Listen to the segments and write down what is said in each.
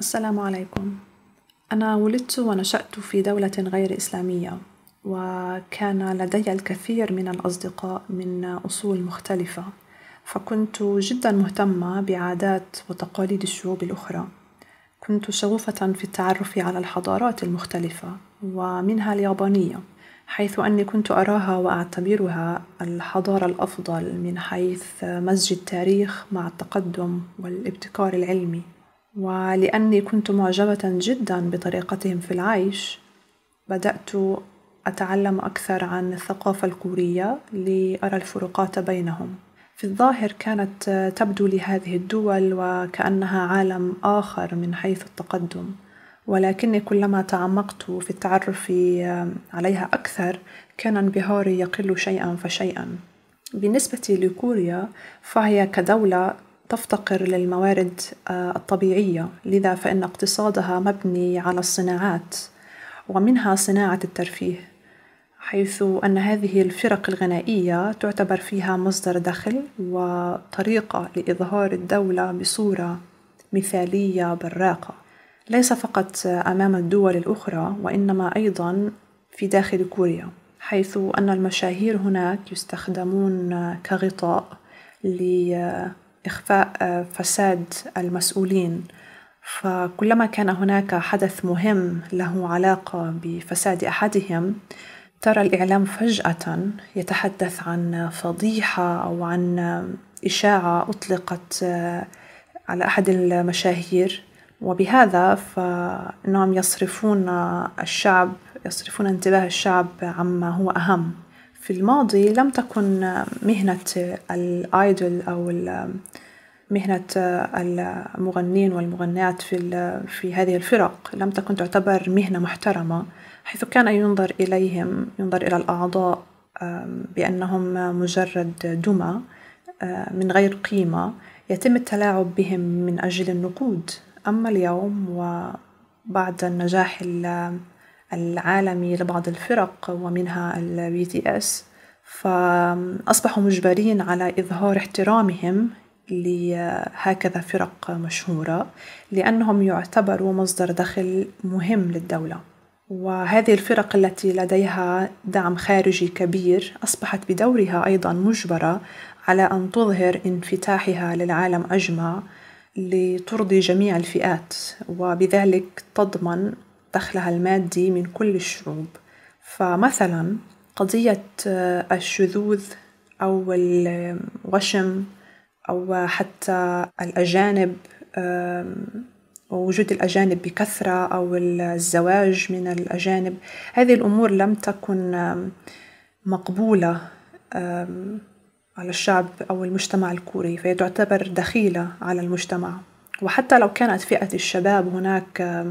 السلام عليكم. أنا ولدت ونشأت في دولة غير إسلامية وكان لدي الكثير من الأصدقاء من أصول مختلفة فكنت جدا مهتمة بعادات وتقاليد الشعوب الأخرى. كنت شغوفة في التعرف على الحضارات المختلفة ومنها اليابانية حيث أني كنت أراها وأعتبرها الحضارة الأفضل من حيث مزج التاريخ مع التقدم والابتكار العلمي. ولأني كنت معجبة جدا بطريقتهم في العيش بدأت أتعلم أكثر عن الثقافة الكورية لأرى الفروقات بينهم. في الظاهر كانت تبدو لي هذه الدول وكأنها عالم آخر من حيث التقدم ولكني كلما تعمقت في التعرف عليها أكثر كان انبهاري يقل شيئا فشيئا. بالنسبة لكوريا فهي كدولة تفتقر للموارد الطبيعية. لذا فإن اقتصادها مبني على الصناعات ومنها صناعة الترفيه حيث أن هذه الفرق الغنائية تعتبر فيها مصدر دخل وطريقة لإظهار الدولة بصورة مثالية براقة. ليس فقط أمام الدول الأخرى وإنما أيضا في داخل كوريا حيث أن المشاهير هناك يستخدمون كغطاء لإخفاء فساد المسؤولين. فكلما كان هناك حدث مهم له علاقة بفساد أحدهم ترى الإعلام فجأة يتحدث عن فضيحة أو عن إشاعة أطلقت على أحد المشاهير. وبهذا فإنهم يصرفون الشعب يصرفون انتباه الشعب عما هو أهم. في الماضي لم تكن مهنة الآيدول أو مهنة المغنين والمغنيات في في هذه الفرق. لم تكن تعتبر مهنة محترمة حيث كان ينظر إليهم ينظر إلى الأعضاء بأنهم مجرد دمى من غير قيمة. يتم التلاعب بهم من أجل النقود. أما اليوم وبعد النجاح العالمي لبعض الفرق ومنها ال BTS فأصبحوا مجبرين على إظهار احترامهم لهكذا فرق مشهورة لأنهم يعتبروا مصدر دخل مهم للدولة. وهذه الفرق التي لديها دعم خارجي كبير أصبحت بدورها أيضا مجبرة على أن تظهر انفتاحها للعالم أجمع لترضي جميع الفئات وبذلك تضمن دخلها المادي من كل الشعوب. فمثلا قضية الشذوذ أو الوشم أو حتى الأجانب ووجود الأجانب بكثرة أو الزواج من الأجانب هذه الأمور لم تكن مقبولة على الشعب أو المجتمع الكوري فهي تعتبر دخيلة على المجتمع. وحتى لو كانت فئة الشباب هناك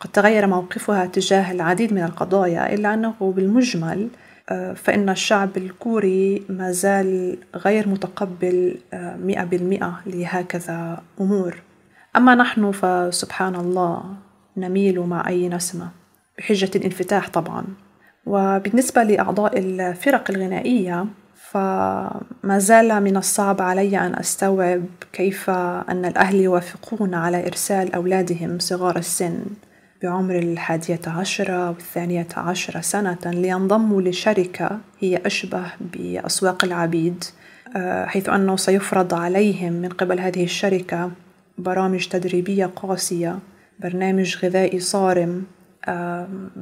قد تغير موقفها تجاه العديد من القضايا إلا أنه بالمجمل فإن الشعب الكوري ما زال غير متقبل مئة بالمئة لهكذا أمور. أما نحن فسبحان الله نميل مع أي نسمة بحجة الانفتاح طبعا. وبالنسبة لأعضاء الفرق الغنائية فما زال من الصعب علي أن أستوعب كيف أن الأهل يوافقون على إرسال أولادهم صغار السن. بعمر الحادية عشرة والثانية عشرة سنة لينضموا لشركة هي أشبه بأسواق العبيد حيث أنه سيفرض عليهم من قبل هذه الشركة برامج تدريبية قاسية برنامج غذائي صارم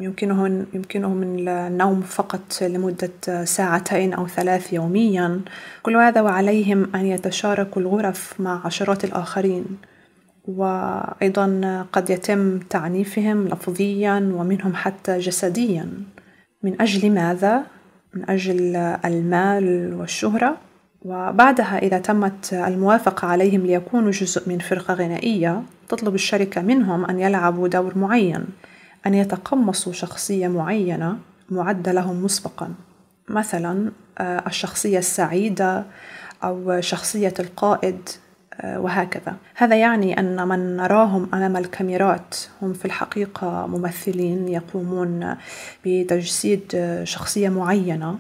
يمكنهم يمكنهم النوم فقط لمدة ساعتين أو ثلاث يوميا. كل هذا وعليهم أن يتشاركوا الغرف مع عشرات الآخرين. وأيضا قد يتم تعنيفهم لفظيا ومنهم حتى جسديا. من أجل ماذا؟ من أجل المال والشهرة. وبعدها إذا تمت الموافقة عليهم ليكونوا جزء من فرقة غنائية تطلب الشركة منهم أن يلعبوا دور معين أن يتقمصوا شخصية معينة معدة لهم مسبقا. مثلا الشخصية السعيدة أو شخصية القائد. وهكذا هذا يعني أن من نراهم أمام الكاميرات هم في الحقيقة ممثلين يقومون بتجسيد شخصية معينة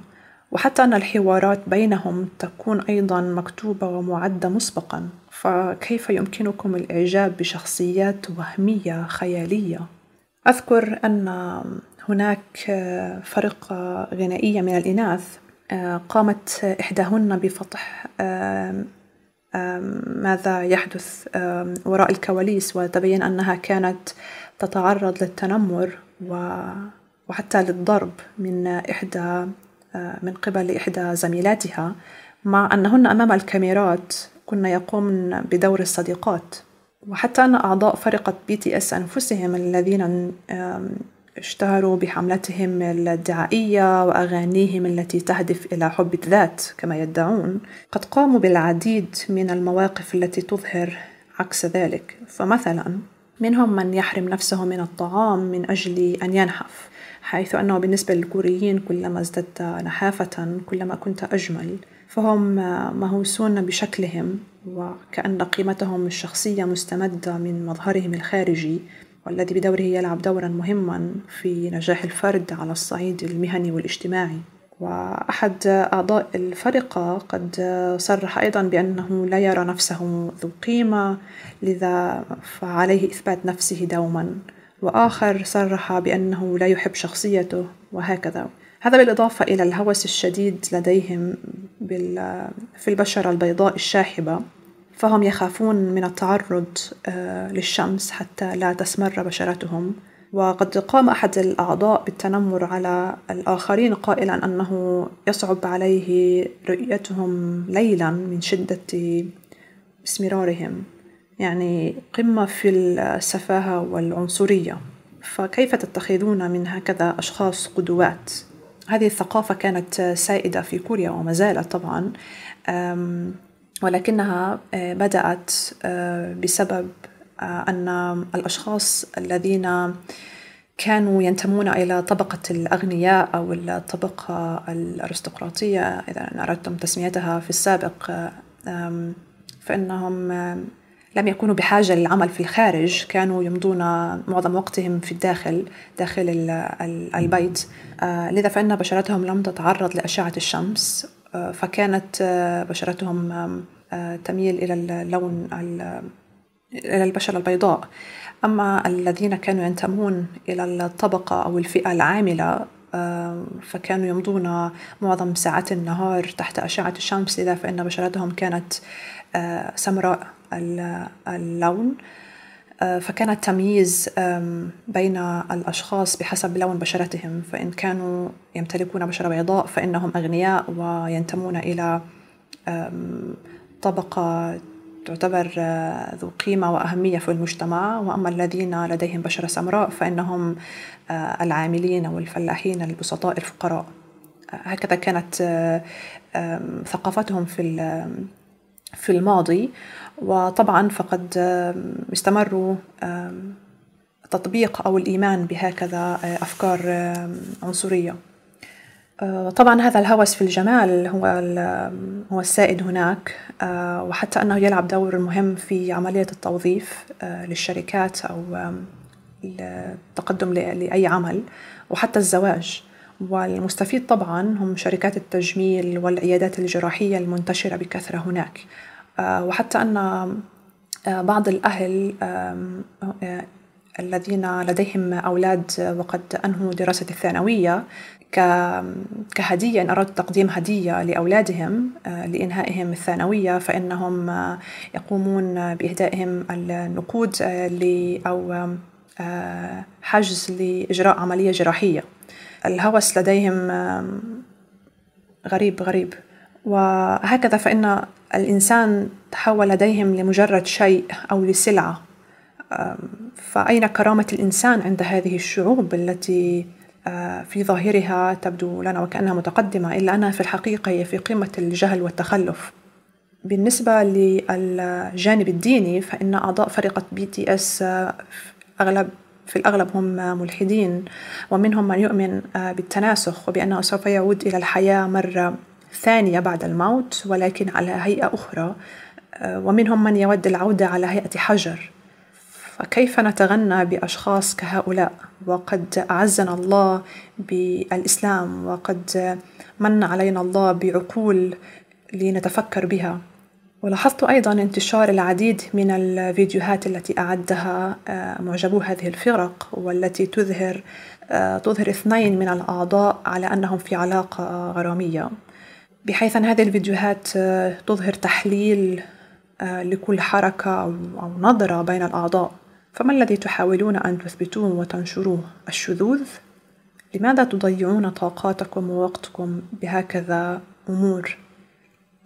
وحتى أن الحوارات بينهم تكون أيضا مكتوبة ومعدة مسبقا فكيف يمكنكم الإعجاب بشخصيات وهمية خيالية؟ أذكر أن هناك فرقة غنائية من الإناث قامت إحداهن بفتح ماذا يحدث؟ وراء الكواليس وتبين أنها كانت تتعرض للتنمر وحتى للضرب من إحدى من قبل إحدى زميلاتها مع أنهن أمام الكاميرات كن يقومن بدور الصديقات. وحتى أن أعضاء فرقة BTS أنفسهم الذين اشتهروا بحملتهم الدعائية وأغانيهم التي تهدف إلى حب الذات كما يدعون. قد قاموا بالعديد من المواقف التي تظهر عكس ذلك. فمثلا منهم من يحرم نفسه من الطعام من أجل أن ينحف حيث أنه بالنسبة للكوريين كلما ازددت نحافة كلما كنت أجمل فهم مهووسون بشكلهم وكأن قيمتهم الشخصية مستمدة من مظهرهم الخارجي. والذي بدوره يلعب دورا مهما في نجاح الفرد على الصعيد المهني والاجتماعي. وأحد أعضاء الفرقة قد صرح أيضا بأنه لا يرى نفسه ذو قيمة لذا فعليه إثبات نفسه دوما. وآخر صرح بأنه لا يحب شخصيته وهكذا. هذا بالإضافة إلى الهوس الشديد لديهم في البشرة البيضاء الشاحبة. فهم يخافون من التعرض آه، للشمس حتى لا تسمر بشرتهم. وقد قام أحد الأعضاء بالتنمر على الآخرين قائلا أنه يصعب عليه رؤيتهم ليلا من شدة إسمرارهم يعني قمة في السفاهة والعنصرية. فكيف تتخذون من هكذا أشخاص قدوات؟ هذه الثقافة كانت سائدة في كوريا وما زالت طبعا. ولكنها آه، بدأت آه، بسبب آه، أن الأشخاص الذين كانوا ينتمون إلى طبقة الأغنياء أو الطبقة الأرستقراطية إذا أردتم تسميتها في السابق فإنهم لم يكونوا بحاجة للعمل في الخارج كانوا يمضون معظم وقتهم في الداخل داخل البيت. لذا فإن بشرتهم لم تتعرض لأشعة الشمس فكانت بشرتهم تميل إلى اللون إلى البشرة البيضاء. أما الذين كانوا ينتمون إلى الطبقة أو الفئة العاملة فكانوا يمضون معظم ساعات النهار تحت أشعة الشمس لذا فإن بشرتهم كانت سمراء اللون. فكان التمييز بين الأشخاص بحسب لون بشرتهم. فإن كانوا يمتلكون بشرة بيضاء فإنهم أغنياء وينتمون إلى طبقة تعتبر ذو قيمة وأهمية في المجتمع. وأما الذين لديهم بشرة سمراء فإنهم العاملين والفلاحين البسطاء الفقراء. هكذا كانت ثقافتهم في في الماضي وطبعا فقد استمروا تطبيق أو الإيمان بهكذا أفكار عنصرية. طبعا هذا الهوس في الجمال هو هو السائد هناك وحتى أنه يلعب دور مهم في عملية التوظيف للشركات أو التقدم لأي عمل وحتى الزواج. والمستفيد طبعا هم شركات التجميل والعيادات الجراحية المنتشرة بكثرة هناك. وحتى أن بعض الأهل الذين لديهم أولاد وقد أنهوا دراسة الثانوية كهدية إن أرادوا تقديم هدية لأولادهم لإنهائهم الثانوية فإنهم يقومون بإهدائهم النقود أو حجز لإجراء عملية جراحية. الهوس لديهم غريب غريب. وهكذا فإن الإنسان تحول لديهم لمجرد شيء أو لسلعة. فأين كرامة الإنسان عند هذه الشعوب التي في ظاهرها تبدو لنا وكأنها متقدمة إلا أنها في الحقيقة هي في قمة الجهل والتخلف. بالنسبة للجانب الديني فإن أعضاء فرقة BTS أغلب في الأغلب هم ملحدين ومنهم من يؤمن بالتناسخ وبأنه سوف يعود إلى الحياة مرة ثانية بعد الموت ولكن على هيئة أخرى ومنهم من يود العودة على هيئة حجر. فكيف نتغنى بأشخاص كهؤلاء؟ وقد أعزنا الله بالإسلام وقد من علينا الله بعقول لنتفكر بها. ولاحظت أيضا انتشار العديد من الفيديوهات التي أعدها آه، معجبو هذه الفرق والتي تظهر آه، تظهر اثنين من الأعضاء على أنهم في علاقة غرامية بحيث أن هذه الفيديوهات آه، تظهر تحليل لكل حركة أو نظرة بين الأعضاء فما الذي تحاولون أن تثبتوه وتنشروه؟ الشذوذ؟ لماذا تضيعون طاقاتكم ووقتكم بهكذا أمور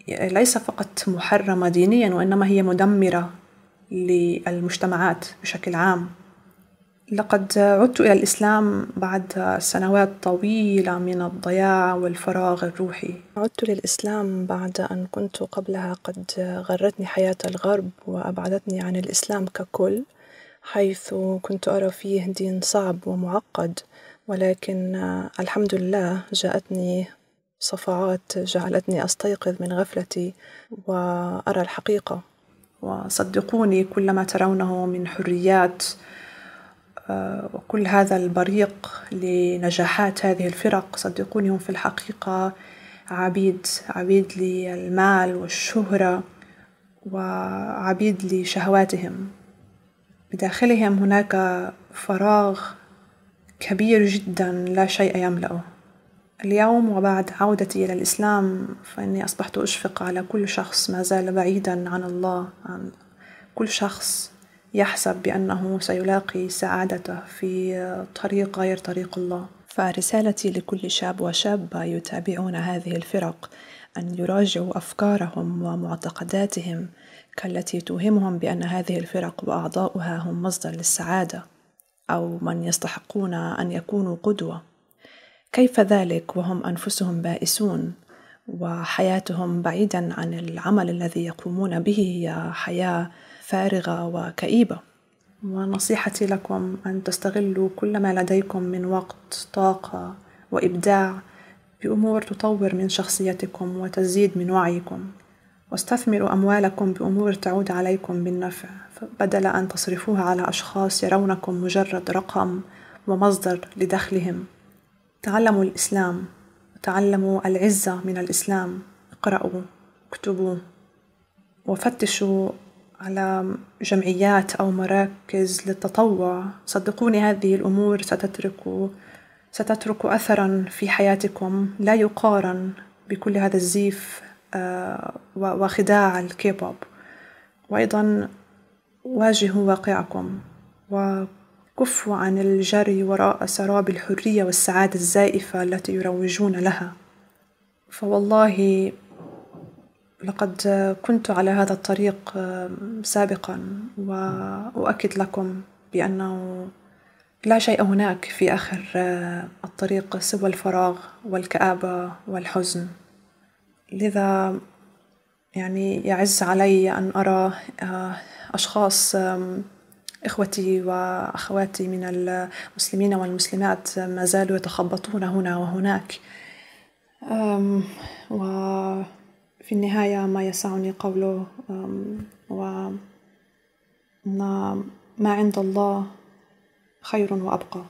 ليس فقط محرمة دينيا وإنما هي مدمرة للمجتمعات بشكل عام. لقد عدت إلى الإسلام بعد سنوات طويلة من الضياع والفراغ الروحي. عدت للإسلام بعد أن كنت قبلها قد غرتني حياة الغرب وأبعدتني عن الإسلام ككل حيث كنت أرى فيه دين صعب ومعقد ولكن الحمد لله جاءتني صفعات جعلتني أستيقظ من غفلتي وأرى الحقيقة. وصدقوني كل ما ترونه من حريات آه، وكل هذا البريق لنجاحات هذه الفرق. صدقوني هم في الحقيقة عبيد عبيد للمال والشهرة وعبيد لشهواتهم. بداخلهم هناك فراغ كبير جدا لا شيء يملأه. اليوم وبعد عودتي إلى الإسلام فإني أصبحت أشفق على كل شخص ما زال بعيدا عن الله عن كل شخص يحسب بأنه سيلاقي سعادته في طريق غير طريق الله. فرسالتي لكل شاب وشابة يتابعون هذه الفرق أن يراجعوا أفكارهم ومعتقداتهم كالتي توهمهم بأن هذه الفرق وأعضاؤها هم مصدر للسعادة أو من يستحقون أن يكونوا قدوة. كيف ذلك وهم أنفسهم بائسون وحياتهم بعيدا عن العمل الذي يقومون به هي حياة فارغة وكئيبة؟ ونصيحتي لكم أن تستغلوا كل ما لديكم من وقت طاقة وإبداع بأمور تطور من شخصيتكم وتزيد من وعيكم. واستثمروا أموالكم بأمور تعود عليكم بالنفع بدل أن تصرفوها على أشخاص يرونكم مجرد رقم ومصدر لدخلهم. تعلموا الإسلام تعلموا العزة من الإسلام اقرأوا اكتبوا وفتشوا على جمعيات أو مراكز للتطوع. صدقوني هذه الأمور ستترك ستترك أثرا في حياتكم لا يقارن بكل هذا الزيف آه، وخداع الكيبوب. وأيضا واجهوا واقعكم و كفوا عن الجري وراء سراب الحرية والسعادة الزائفة التي يروجون لها. فوالله لقد كنت على هذا الطريق سابقا وأؤكد لكم بأنه لا شيء هناك في آخر الطريق سوى الفراغ والكآبة والحزن. لذا يعني يعز علي أن أرى أشخاص إخوتي وأخواتي من المسلمين والمسلمات ما زالوا يتخبطون هنا وهناك. وفي النهاية ما يسعني قوله وأن ما عند الله خير وأبقى.